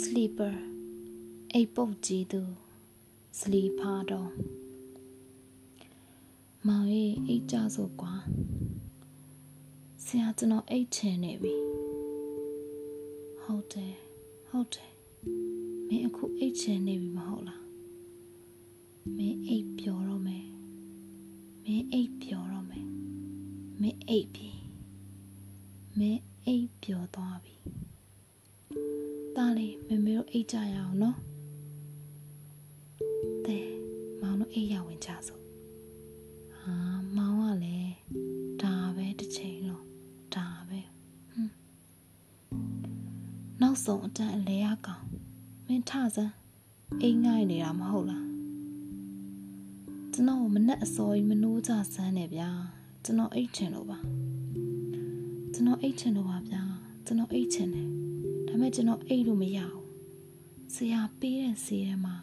sleeper အိပ်ပုတ်ကြည့်သူ sleeper တော့မောင်ရေးအိတ်ကြစို့ကွာဆရာကျွန်တော်အိတ်ချင်နေပြီဟုတ်တယ်ဟုတ်တယ်မင်းအခုအိတ်ချင်နေပြီမဟုတ်လားမင်းအိတ်ပျော်တော့မယ်မင်းအိတ်ပျော်တော့မယ်မင်းအိတ်ပြီမင်းအိတ်ပျော်သွားပြီ တားလေးမမေတို့အိတ်ကြရအောင်နော်တဲ့မောင်တို့အိတ်ရဝင်ကြစို့ဟာမောင်ကလည်းဒါပဲတစ်ချိန်လုံးဒါပဲဟွန်းနောက်ဆုံးအတန်အလဲရကောင်မင်းထစမ်းအိမ်ငိုင်းနေတာမဟုတ်လားကျွန်တော်မနဲ့အစောကြီးမနှိုးကြဆန်းနေဗျာကျွန်တော်အိတ်ချင်လို့ပါကျွန်တော်အိတ်ချင်လို့ပါဗျာကျွန်တော်အိတ်ချင်တယ် ဒါပေမဲ့ကျွန်တော်အိတ်လို့မရဘူးဆရာပေးတဲ့ဆေးထဲမှာ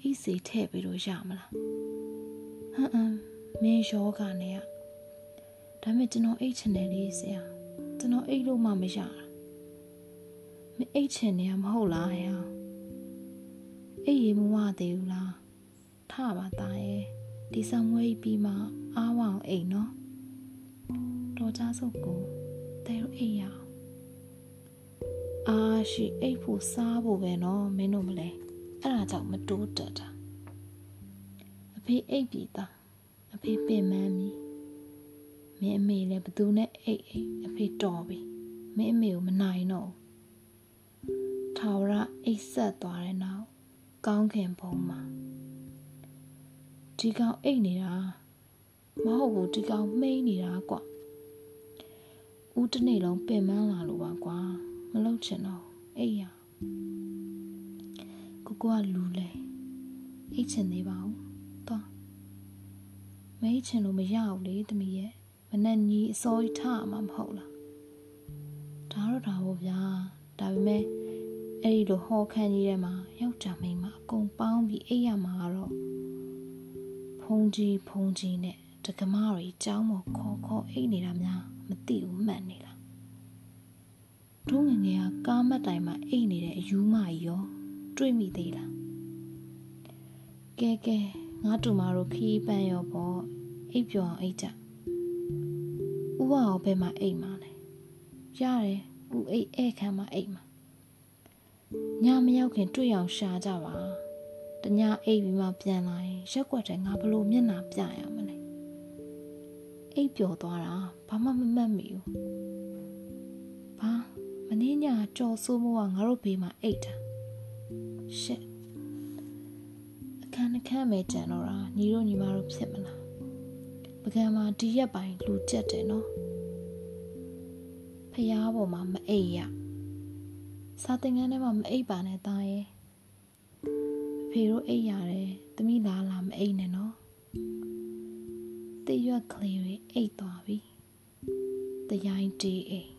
အိတ်စီထည့်ပြီးလို့ရမလားဟမ်အမ်မင်းယောဂနဲ့ကဒါပေမဲ့ကျွန်တော်အိတ်ချင်တယ်လေဆရာကျွန်တော်အိတ်လို့မှမရတာမအိတ်ချင်နေရမဟုတ်လားဟဲ့အိတ်ရေမဝသေးဘူးလားထပါသားရဲ့ဒီဆံမွေးပြီးမှအားဝအောင်အိတ်နော်တော်ကြစုပ်ကိုတဲတို့အိတ်ရအောင် အာရှိအိတ်ဖို့စားဖို့ပဲနော်မင်းတို့မလဲအဲ့ဒါကြောင့်မတိုးတက်တာအဖေအိတ်ပြီသားအဖေပင်မန်းပြီမင်းအမေလည်းဘသူနဲ့အိတ်အိတ်အဖေတော်ပြီမင်းအမေကိုမနိုင်တော့ဘူးထာဝရအိတ်ဆက်သွားတဲ့နောက်ကောင်းခင်ဘုံမှာဒီကောင်အိတ်နေတာမဟုတ်ဘူးဒီကောင်မှိန်းနေတာကွာဦးတစ်နေ့လုံးပင်ပန်းလာလို့ပါကွာမ လုံးချင်တော့အေးရကိုကိုကလူလဲအိတ်ချင်သေးပါဦးသွားမအိတ်ချင်လို့မရဘူးလေတမီးရဲ့မနဲ့ညီအစိုးရထမှာမဟုတ်လားဒါတော့ဒါပေါ့ဗျာဒါပေမဲ့အဲ့ဒီလိုဟောခန်းကြီးထဲမှာယောက်ျားမိန်းမအကုန်ပေါင်းပြီးအိတ်ရမှာတော့ဖုန်ကြီးဖုန်ကြီးနဲ့တက္ကမတွေအကြောင်းကိုခေါ်ခေါ်အိတ်နေတာများမသိဘူးမှန်နေလား တို့ငယ်ငယ်ကကားမတ်တိုင်မှာအိတ်နေတဲ့အယူမကြီးရောတွေးမိသေးလားကဲကဲငါတူမတို့ခီးပန်းရောပေါ့အိပ်ပျော်အောင်အိတ်ကြဥပအောင်ဘယ်မှာအိတ်မှာလဲရတယ်ဥအိတ်ဧခမ်းမှာအိတ်မှာညမရောက်ခင်တွေ့အောင်ရှာကြပါတညအိပ်ပြီးမှပြန်လာရင်ရက်ွက်တယ်ငါဘလို့မျက်နှာပြရမလဲအိပ်ပျော်သွားတာဘာမှမမှတ်မိဘူးဘာ မင်းညကြော်ဆိုးမိုးကငါတို့ဘေးမှာအိတ်တာရှစ်အခန်းအခန်းပဲကြံတော့တာညီတို့ညီမတို့ဖြစ်မလားပကံမှာဒီရက်ပိုင်းလူကြက်တယ်နော်ဖျားပေါ်မှာမအိပ်ရစာသင်ခန်းထဲမှာမအိပ်ပါနဲ့သားရဲ့အဖေတို့အိပ်ရတယ်သမီးလားလားမအိပ်နဲ့နော်တရွက်ကလေးတွေအိပ်သွားပြီတရိုင်းတေးအိပ်